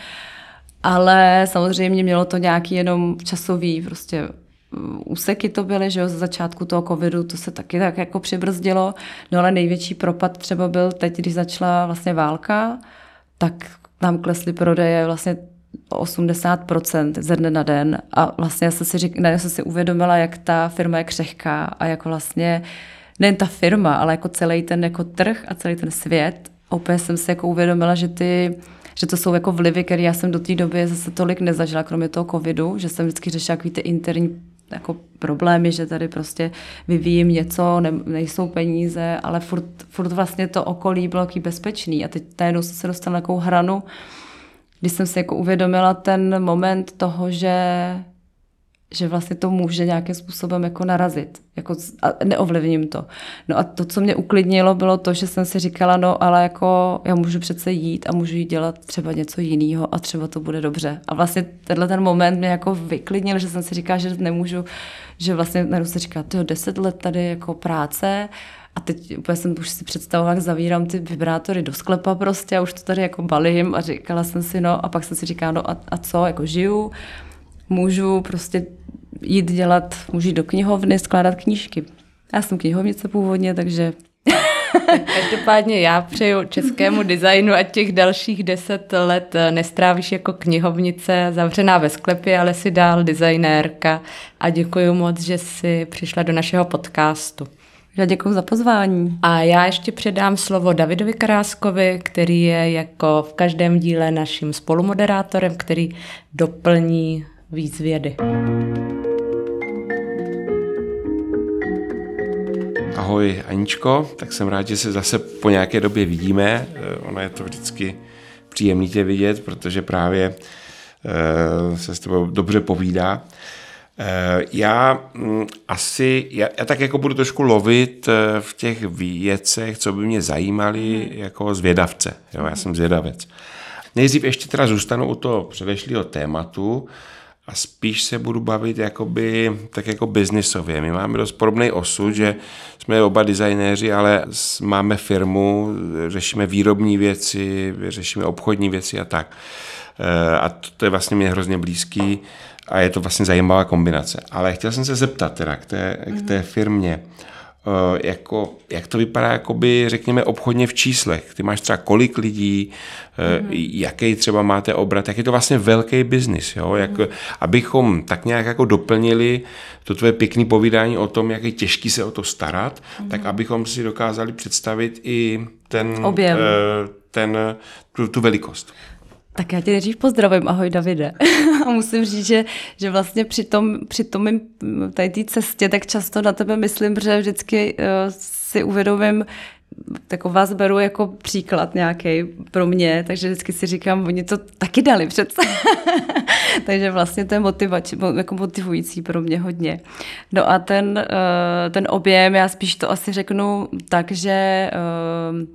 ale samozřejmě mělo to nějaký jenom časový prostě mm, úseky to byly, že jo, z začátku toho covidu to se taky tak jako přibrzdilo, no ale největší propad třeba byl teď, když začala vlastně válka, tak nám klesly prodeje vlastně o 80% ze dne na den a vlastně já jsem si, řík, ne, jsem si uvědomila, jak ta firma je křehká a jak vlastně nejen ta firma, ale jako celý ten jako trh a celý ten svět. Úplně jsem si jako uvědomila, že ty že to jsou jako vlivy, které já jsem do té doby zase tolik nezažila, kromě toho covidu, že jsem vždycky řešila takový ty interní jako problémy, že tady prostě vyvíjím něco, ne, nejsou peníze, ale furt, furt vlastně to okolí bylo jaký bezpečný. A teď najednou jsem se dostala na takovou hranu, když jsem si jako uvědomila ten moment toho, že že vlastně to může nějakým způsobem jako narazit. Jako, a neovlivním to. No a to, co mě uklidnilo, bylo to, že jsem si říkala, no ale jako já můžu přece jít a můžu jít dělat třeba něco jiného a třeba to bude dobře. A vlastně tenhle ten moment mě jako vyklidnil, že jsem si říkala, že nemůžu, že vlastně najednou se říká, tyjo, deset let tady jako práce a teď úplně jsem už si představovala, jak zavírám ty vibrátory do sklepa prostě a už to tady jako balím a říkala jsem si, no a pak jsem si říkala, no a, a co, jako žiju, můžu prostě jít dělat, můžu jít do knihovny, skládat knížky. Já jsem knihovnice původně, takže... Každopádně já přeju českému designu a těch dalších deset let nestrávíš jako knihovnice zavřená ve sklepě, ale si dál designérka a děkuji moc, že jsi přišla do našeho podcastu. Já děkuji za pozvání. A já ještě předám slovo Davidovi Karáskovi, který je jako v každém díle naším spolumoderátorem, který doplní víc vědy. Ahoj Aničko, tak jsem rád, že se zase po nějaké době vidíme. Eh, ono je to vždycky příjemný tě vidět, protože právě eh, se s tebou dobře povídá. Eh, já mm, asi, já, já tak jako budu trošku lovit v těch věcech, co by mě zajímaly jako zvědavce. Jo, já jsem zvědavec. Nejdřív ještě teda zůstanu u toho předešlého tématu, a spíš se budu bavit jakoby, tak jako biznisově. My máme dost podobný osud, že jsme oba designéři, ale máme firmu, řešíme výrobní věci, řešíme obchodní věci a tak. Eh, a to je vlastně mě hrozně blízký a je to vlastně zajímavá kombinace. Ale chtěl jsem se zeptat teda k té, k té firmě. Eh, jako, jak to vypadá, jakoby, řekněme, obchodně v číslech. Ty máš třeba kolik lidí, mm-hmm. jaký třeba máte obrat, jak je to vlastně velký biznis, jo? Jak, mm-hmm. abychom tak nějak jako doplnili to tvoje pěkné povídání o tom, jak je těžký se o to starat, mm-hmm. tak abychom si dokázali představit i ten, Objem. Eh, ten, tu, tu velikost. Tak já tě nejdřív pozdravím, ahoj Davide. A musím říct, že, že vlastně při tom, při tom tady té cestě tak často na tebe myslím, že vždycky uh, si uvědomím, tak vás beru jako příklad nějaký pro mě, takže vždycky si říkám, oni to taky dali přece. takže vlastně to je motivač, jako motivující pro mě hodně. No a ten, uh, ten objem, já spíš to asi řeknu tak, že uh,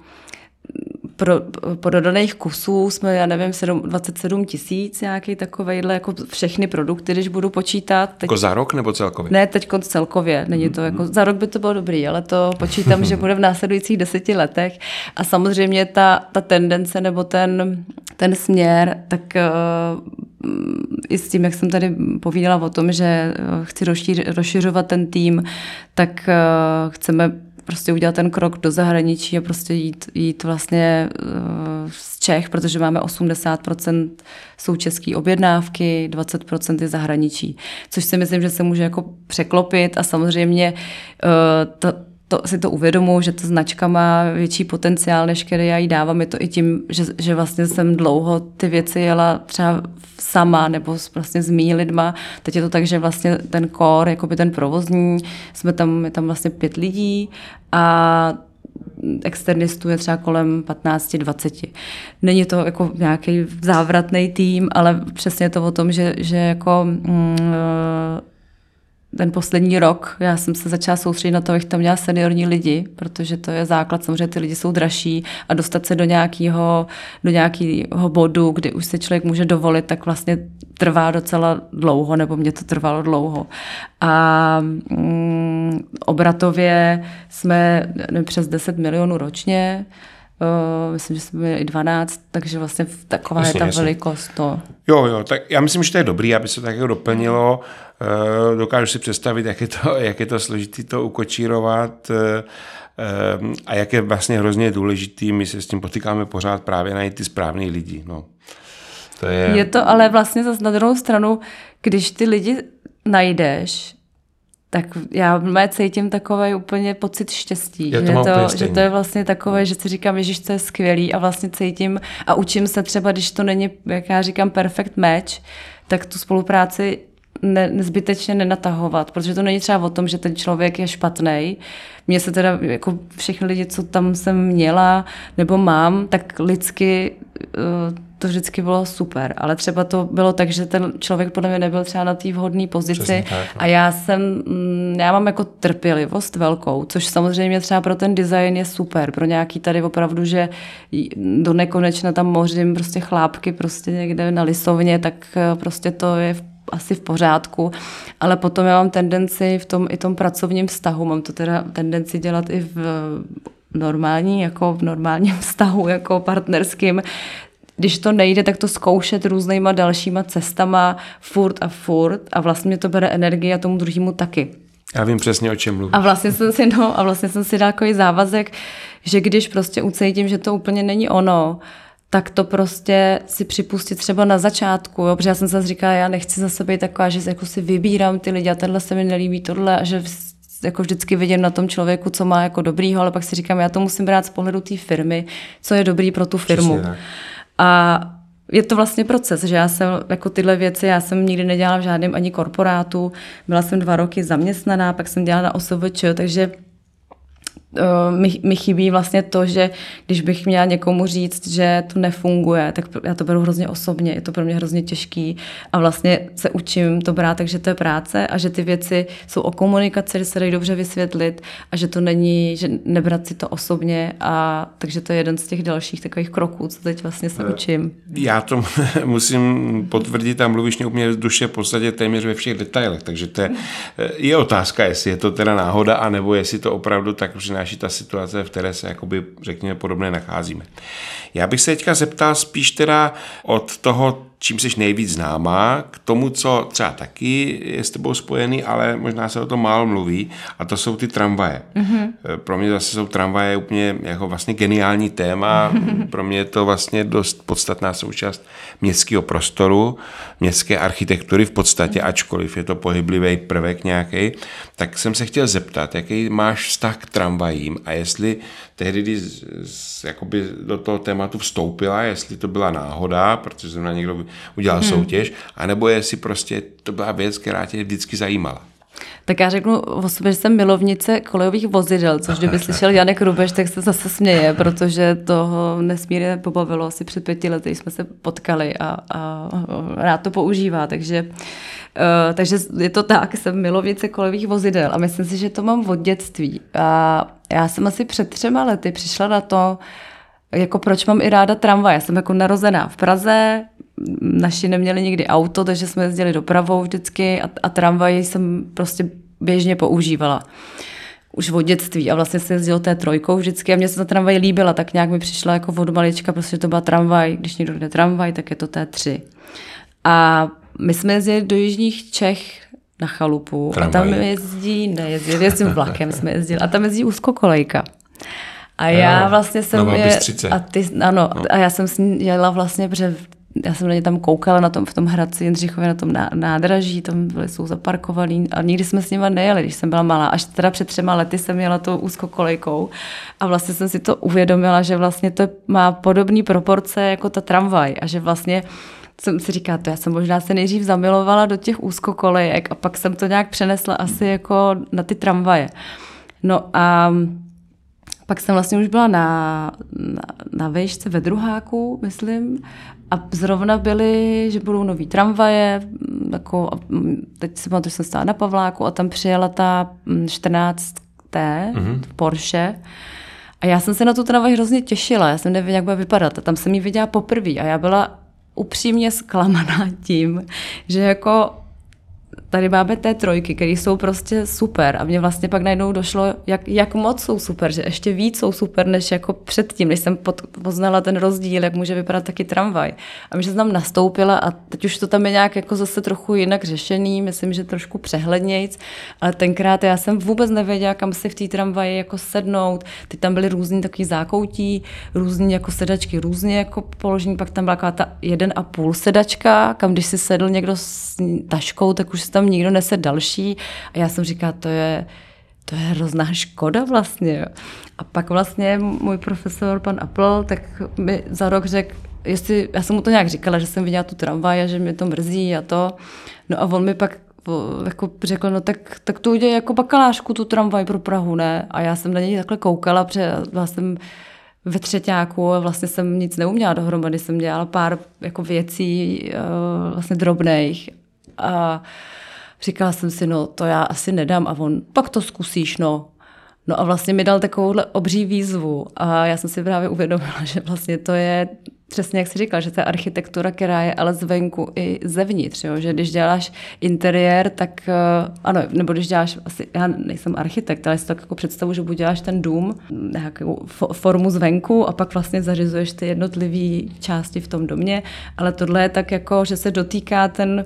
pro, prodaných kusů jsme, já nevím, 7, 27 tisíc nějaký takovejhle, jako všechny produkty, když budu počítat. Teď, jako za rok nebo celkově? Ne, teď celkově, není to jako, za rok by to bylo dobrý, ale to počítám, že bude v následujících deseti letech a samozřejmě ta, ta tendence nebo ten, ten směr, tak uh, i s tím, jak jsem tady povídala o tom, že eh, chci rozšiřovat ten tým, tak uh, chceme prostě udělat ten krok do zahraničí a prostě jít, jít vlastně uh, z Čech, protože máme 80% jsou české objednávky, 20% je zahraničí, což si myslím, že se může jako překlopit a samozřejmě uh, to, si to uvědomuji, že ta značka má větší potenciál, než který já jí dávám. Je to i tím, že, že vlastně jsem dlouho ty věci jela třeba sama nebo vlastně s mý lidma. Teď je to tak, že vlastně ten core, jako by ten provozní, jsme tam, je tam vlastně pět lidí a externistů je třeba kolem 15-20. Není to jako nějaký závratný tým, ale přesně to o tom, že, že jako mm, ten poslední rok já jsem se začala soustředit na to, abych tam měla seniorní lidi, protože to je základ, samozřejmě ty lidi jsou dražší a dostat se do nějakého, do nějakého bodu, kdy už se člověk může dovolit, tak vlastně trvá docela dlouho, nebo mě to trvalo dlouho. A mm, obratově jsme nevím, přes 10 milionů ročně, Uh, myslím, že jsme byli i 12, takže vlastně taková jasně, je ta jasně. velikost. To. Jo, jo, tak já myslím, že to je dobrý, aby se to tak jako doplnilo. Uh, dokážu si představit, jak je to, jak je to složitý to ukočírovat uh, a jak je vlastně hrozně důležitý, my se s tím potýkáme pořád právě najít ty správný lidi. No. To je... je to ale vlastně zase na druhou stranu, když ty lidi najdeš, tak já mé cítím takový úplně pocit štěstí. Já to že, to, že to je vlastně takové, že si říkám, že to je skvělý a vlastně cítím a učím se třeba, když to není, jak já říkám, perfect match, tak tu spolupráci ne, nezbytečně nenatahovat, protože to není třeba o tom, že ten člověk je špatný. Mně se teda, jako všechny lidi, co tam jsem měla nebo mám, tak lidsky uh, to vždycky bylo super, ale třeba to bylo tak, že ten člověk podle mě nebyl třeba na té vhodné pozici tak, no. a já jsem, mm, já mám jako trpělivost velkou, což samozřejmě třeba pro ten design je super, pro nějaký tady opravdu, že do nekonečna tam mořím prostě chlápky prostě někde na lisovně, tak eh, prostě to je v asi v pořádku, ale potom já mám tendenci v tom i tom pracovním vztahu, mám to teda tendenci dělat i v normální, jako v normálním vztahu, jako partnerským, když to nejde, tak to zkoušet různýma dalšíma cestama furt a furt a vlastně mě to bere energii a tomu druhému taky. Já vím přesně, o čem mluvím. A vlastně jsem si, no, a vlastně jsem si dal takový závazek, že když prostě ucítím, že to úplně není ono, tak to prostě si připustit třeba na začátku, jo? protože já jsem se říkala, já nechci za sebe taková, že jako si vybírám ty lidi a tenhle se mi nelíbí, tohle a že jako vždycky vidím na tom člověku, co má jako dobrýho, ale pak si říkám, já to musím brát z pohledu té firmy, co je dobrý pro tu firmu. A je to vlastně proces, že já jsem jako tyhle věci, já jsem nikdy nedělala v žádném ani korporátu, byla jsem dva roky zaměstnaná, pak jsem dělala na OSVČ, takže Eh, mi, mi chybí vlastně to, že když bych měla někomu říct, že to nefunguje, tak já to beru hrozně osobně, je to pro mě hrozně těžký a vlastně se učím to brát, takže to je práce a že ty věci jsou o komunikaci, že se dají dobře vysvětlit a že to není, že nebrat si to osobně a takže to je jeden z těch dalších takových kroků, co teď vlastně se eh, učím. Já to musím potvrdit a mluvíš mě úplně z duše v podstatě téměř ve všech detailech, takže to je, je otázka, jestli je to teda náhoda, anebo jestli to opravdu tak přináší přináší ta situace, v které se, jakoby, řekněme, podobné nacházíme. Já bych se teďka zeptal spíš teda od toho čím jsi nejvíc známá, k tomu, co třeba taky je s tebou spojený, ale možná se o tom málo mluví, a to jsou ty tramvaje. Mm-hmm. Pro mě zase jsou tramvaje úplně jako vlastně geniální téma. Mm-hmm. Pro mě je to vlastně dost podstatná součást městského prostoru, městské architektury v podstatě, mm-hmm. ačkoliv je to pohyblivý prvek nějaký. Tak jsem se chtěl zeptat, jaký máš vztah k tramvajím a jestli tehdy, když jakoby do toho tématu vstoupila, jestli to byla náhoda, protože jsem na někdo udělal hmm. soutěž, anebo jestli prostě to byla věc, která tě vždycky zajímala. Tak já řeknu o sobě, že jsem milovnice kolejových vozidel, což kdyby slyšel Janek Rubeš, tak se zase směje, protože toho nesmírně pobavilo. Asi před pěti lety jsme se potkali a, a rád to používá, takže Uh, takže je to tak, jsem milovnice kolejových vozidel a myslím si, že to mám od dětství. A já jsem asi před třema lety přišla na to, jako proč mám i ráda tramvaj. Já jsem jako narozená v Praze, naši neměli nikdy auto, takže jsme jezdili dopravou vždycky a, a tramvaj jsem prostě běžně používala. Už od dětství a vlastně se jezdilo té trojkou vždycky a mě se ta tramvaj líbila, tak nějak mi přišla jako od malička, prostě to byla tramvaj, když někdo jde tramvaj, tak je to T3. A my jsme jezdili do Jižních Čech na chalupu tramvaj. a tam jezdí, ne, jezdili, jezdím vlakem jsme jezdili a tam jezdí úzkokolejka. A já vlastně jsem je, a ty, ano, no. a já jsem s ní jela vlastně, protože já jsem na ně tam koukala na tom, v tom Hradci Jindřichově, na tom nádraží, tam byli, jsou zaparkovaný a nikdy jsme s nimi nejeli, když jsem byla malá. Až teda před třema lety jsem jela tou úzkokolejkou a vlastně jsem si to uvědomila, že vlastně to má podobné proporce jako ta tramvaj a že vlastně jsem si říká, to já jsem možná se nejdřív zamilovala do těch úzkokolejek a pak jsem to nějak přenesla asi jako na ty tramvaje. No a pak jsem vlastně už byla na, na, na vejšce ve druháku, myslím, a zrovna byly, že budou nový tramvaje, jako, teď si pamatuju, že jsem stála na Pavláku a tam přijela ta 14T mm-hmm. Porsche. A já jsem se na tu tramvaj hrozně těšila, já jsem nevěděla, jak bude vypadat. A tam jsem ji viděla poprvé a já byla upřímně zklamaná tím, že jako tady máme té trojky, které jsou prostě super a mně vlastně pak najednou došlo, jak, jak moc jsou super, že ještě víc jsou super, než jako předtím, než jsem poznala ten rozdíl, jak může vypadat taky tramvaj. A my se tam nastoupila a teď už to tam je nějak jako zase trochu jinak řešený, myslím, že trošku přehlednějc, ale tenkrát já jsem vůbec nevěděla, kam si v té tramvaji jako sednout. Teď tam byly různý takový zákoutí, různý jako sedačky, různě jako položení, pak tam byla ta jeden a půl sedačka, kam když si sedl někdo s taškou, tak už tam nikdo nese další. A já jsem říkala, to je, to je hrozná škoda vlastně. A pak vlastně můj profesor, pan Apple, tak mi za rok řekl, jestli, já jsem mu to nějak říkala, že jsem viděla tu tramvaj a že mě to mrzí a to. No a on mi pak jako řekl, no tak, tak to udělej jako bakalářku tu tramvaj pro Prahu, ne? A já jsem na něj takhle koukala, protože jsem ve třetíku a vlastně jsem nic neuměla dohromady, jsem dělala pár jako věcí uh, vlastně drobných. A říkala jsem si, no to já asi nedám a on, pak to zkusíš, no. No a vlastně mi dal takovouhle obří výzvu a já jsem si právě uvědomila, že vlastně to je přesně jak jsi říkal, že to je architektura, která je ale zvenku i zevnitř, jo? že když děláš interiér, tak uh, ano, nebo když děláš, asi, já nejsem architekt, ale si tak jako představu, že buď děláš ten dům, nějakou formu zvenku a pak vlastně zařizuješ ty jednotlivé části v tom domě, ale tohle je tak jako, že se dotýká ten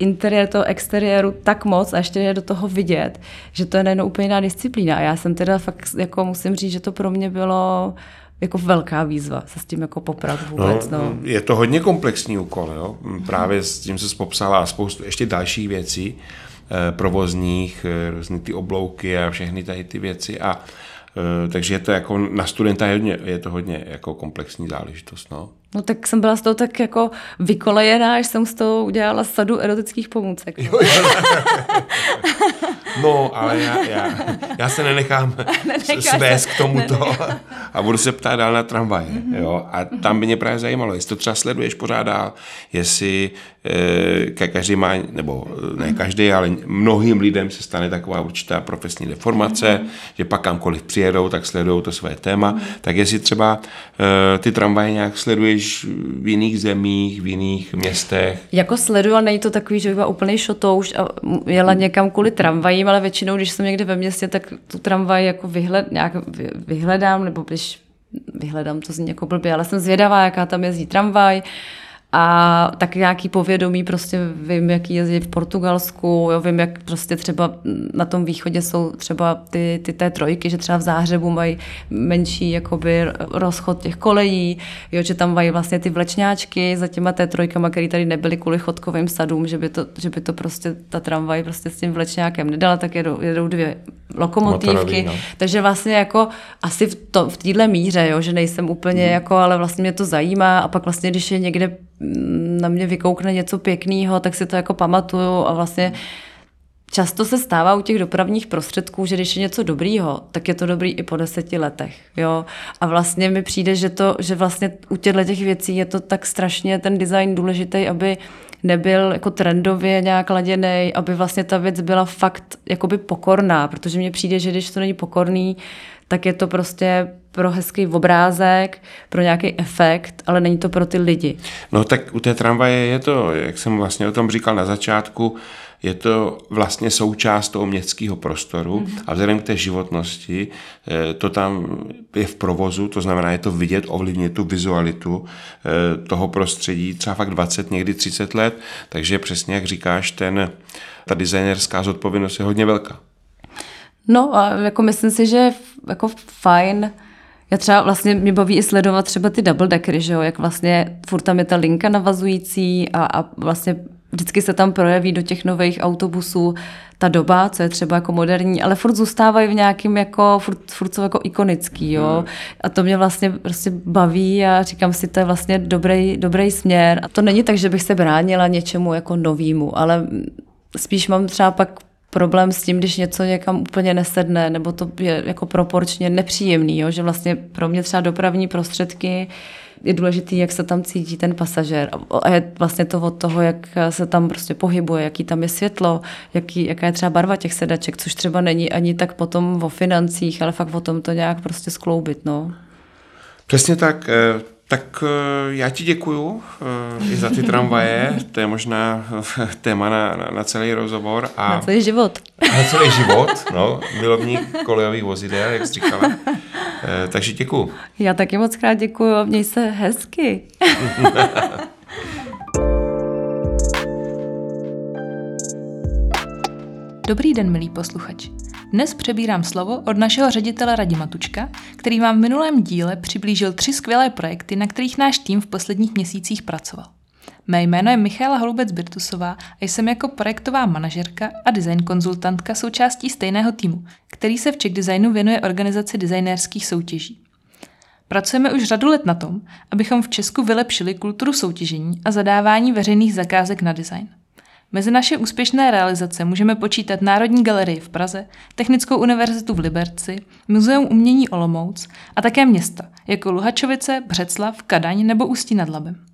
interiér toho exteriéru tak moc a ještě je do toho vidět, že to je najednou úplně jiná disciplína. A já jsem teda fakt, jako musím říct, že to pro mě bylo jako velká výzva se s tím jako poprat vůbec. No, no. Je to hodně komplexní úkol, jo? právě s tím se popsala a spoustu ještě dalších věcí, eh, provozních, eh, různé ty oblouky a všechny tady ty věci a Eh, takže je to jako na studenta je, hodně, je to hodně jako komplexní záležitost. No. No tak jsem byla z toho tak jako vykolejená, až jsem z toho udělala sadu erotických pomůcek. Jo, jo. no, ale já, já, já se nenechám svést k tomuto a budu se ptát dál na tramvaj. Mm-hmm. Jo? A tam by mě právě zajímalo, jestli to třeba sleduješ pořád dál, jestli e, každý má, nebo ne každý, ale mnohým lidem se stane taková určitá profesní deformace, mm-hmm. že pak kamkoliv přijedou, tak sledují to své téma. Mm-hmm. Tak jestli třeba e, ty tramvaje nějak sleduješ v jiných zemích, v jiných městech? Jako sleduju, ale není to takový, že by byla úplný šotouš a jela někam kvůli tramvajím, ale většinou, když jsem někde ve městě, tak tu tramvaj jako vyhled, nějak vyhledám, nebo když vyhledám, to zní jako blbě, ale jsem zvědavá, jaká tam jezdí tramvaj a tak nějaký povědomí, prostě vím, jaký jezdí v Portugalsku, jo, vím, jak prostě třeba na tom východě jsou třeba ty, ty té trojky, že třeba v Záhřebu mají menší jakoby rozchod těch kolejí, jo, že tam mají vlastně ty vlečňáčky za těma té trojkama, které tady nebyly kvůli chodkovým sadům, že by to, že by to prostě ta tramvaj prostě s tím vlečňákem nedala, tak jedou, jedou dvě lokomotivky, Motorový, no. takže vlastně jako asi v, to, v téhle míře, jo, že nejsem úplně hmm. jako, ale vlastně mě to zajímá a pak vlastně, když je někde na mě vykoukne něco pěkného, tak si to jako pamatuju a vlastně Často se stává u těch dopravních prostředků, že když je něco dobrýho, tak je to dobrý i po deseti letech. Jo? A vlastně mi přijde, že, to, že vlastně u těchto těch věcí je to tak strašně ten design důležitý, aby nebyl jako trendově nějak laděný, aby vlastně ta věc byla fakt jakoby pokorná, protože mně přijde, že když to není pokorný, tak je to prostě pro hezký obrázek, pro nějaký efekt, ale není to pro ty lidi. No tak u té tramvaje je to, jak jsem vlastně o tom říkal na začátku, je to vlastně součást toho městského prostoru mm-hmm. a vzhledem k té životnosti eh, to tam je v provozu, to znamená, je to vidět, ovlivňuje tu vizualitu eh, toho prostředí třeba fakt 20, někdy 30 let, takže přesně jak říkáš, ten, ta designerská zodpovědnost je hodně velká. No a jako myslím si, že jako fajn, já třeba vlastně mě baví i sledovat třeba ty double deckery, že jo, jak vlastně furt tam je ta linka navazující a, a vlastně vždycky se tam projeví do těch nových autobusů ta doba, co je třeba jako moderní, ale furt zůstávají v nějakým jako, furt, furt jsou jako ikonický, jo. Hmm. A to mě vlastně prostě baví a říkám si, to je vlastně dobrý, dobrý směr. A to není tak, že bych se bránila něčemu jako novýmu, ale spíš mám třeba pak problém s tím, když něco někam úplně nesedne, nebo to je jako proporčně nepříjemný, jo? že vlastně pro mě třeba dopravní prostředky je důležitý, jak se tam cítí ten pasažér. A je vlastně to od toho, jak se tam prostě pohybuje, jaký tam je světlo, jaký, jaká je třeba barva těch sedaček, což třeba není ani tak potom o financích, ale fakt o tom to nějak prostě skloubit. No. Přesně tak. Eh, tak eh, já ti děkuju eh, i za ty tramvaje, to je možná téma na, na, na celý rozhovor. A na celý život. Na celý život, no, milovník kolejových vozidel, jak jsi říkala. Eh, takže děkuju. Já taky moc krát děkuju, měj se hezky. Dobrý den, milí posluchači. Dnes přebírám slovo od našeho ředitele Radima Tučka, který vám v minulém díle přiblížil tři skvělé projekty, na kterých náš tým v posledních měsících pracoval. Mé jméno je Michaela Holubec Birtusová a jsem jako projektová manažerka a design konzultantka součástí stejného týmu, který se v Czech Designu věnuje organizaci designérských soutěží. Pracujeme už řadu let na tom, abychom v Česku vylepšili kulturu soutěžení a zadávání veřejných zakázek na design. Mezi naše úspěšné realizace můžeme počítat Národní galerii v Praze, Technickou univerzitu v Liberci, Muzeum umění Olomouc a také města, jako Luhačovice, Břeclav, Kadaň nebo Ústí nad Labem.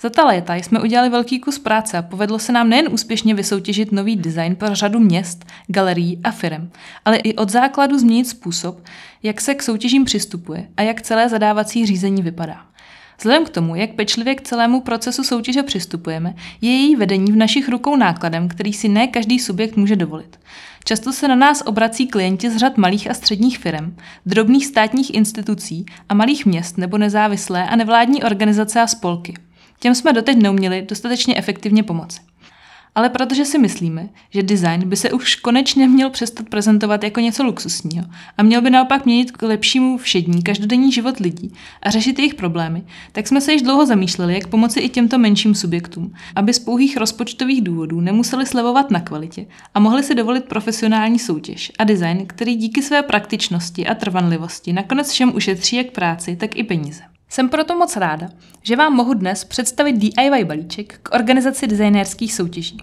Za ta léta jsme udělali velký kus práce a povedlo se nám nejen úspěšně vysoutěžit nový design pro řadu měst, galerií a firm, ale i od základu změnit způsob, jak se k soutěžím přistupuje a jak celé zadávací řízení vypadá. Vzhledem k tomu, jak pečlivě k celému procesu soutěže přistupujeme, je její vedení v našich rukou nákladem, který si ne každý subjekt může dovolit. Často se na nás obrací klienti z řad malých a středních firm, drobných státních institucí a malých měst nebo nezávislé a nevládní organizace a spolky. Těm jsme doteď neuměli dostatečně efektivně pomoci ale protože si myslíme, že design by se už konečně měl přestat prezentovat jako něco luxusního a měl by naopak měnit k lepšímu všední každodenní život lidí a řešit jejich problémy, tak jsme se již dlouho zamýšleli, jak pomoci i těmto menším subjektům, aby z pouhých rozpočtových důvodů nemuseli slevovat na kvalitě a mohli si dovolit profesionální soutěž a design, který díky své praktičnosti a trvanlivosti nakonec všem ušetří jak práci, tak i peníze. Jsem proto moc ráda, že vám mohu dnes představit DIY balíček k organizaci designérských soutěží.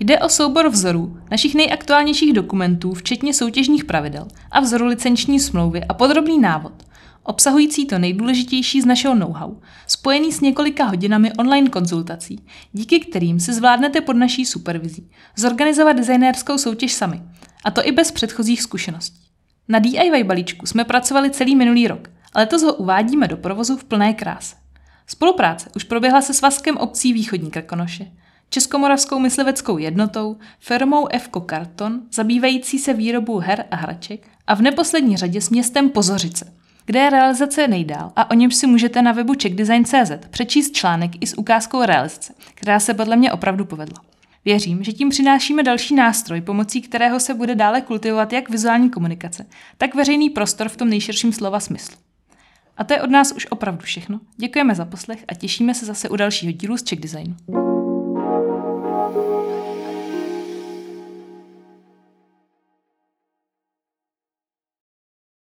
Jde o soubor vzorů našich nejaktuálnějších dokumentů, včetně soutěžních pravidel a vzoru licenční smlouvy a podrobný návod, obsahující to nejdůležitější z našeho know-how, spojený s několika hodinami online konzultací, díky kterým si zvládnete pod naší supervizí zorganizovat designérskou soutěž sami, a to i bez předchozích zkušeností. Na DIY balíčku jsme pracovali celý minulý rok – Letos ho uvádíme do provozu v plné kráse. Spolupráce už proběhla se Svazkem obcí Východní Krkonoše, Českomoravskou mysliveckou jednotou, firmou Fko Karton, zabývající se výrobou her a hraček a v neposlední řadě s městem Pozořice, kde je realizace nejdál a o němž si můžete na webu checkdesign.cz přečíst článek i s ukázkou realizace, která se podle mě opravdu povedla. Věřím, že tím přinášíme další nástroj, pomocí kterého se bude dále kultivovat jak vizuální komunikace, tak veřejný prostor v tom nejširším slova smyslu. A to je od nás už opravdu všechno. Děkujeme za poslech a těšíme se zase u dalšího dílu z Czech Designu.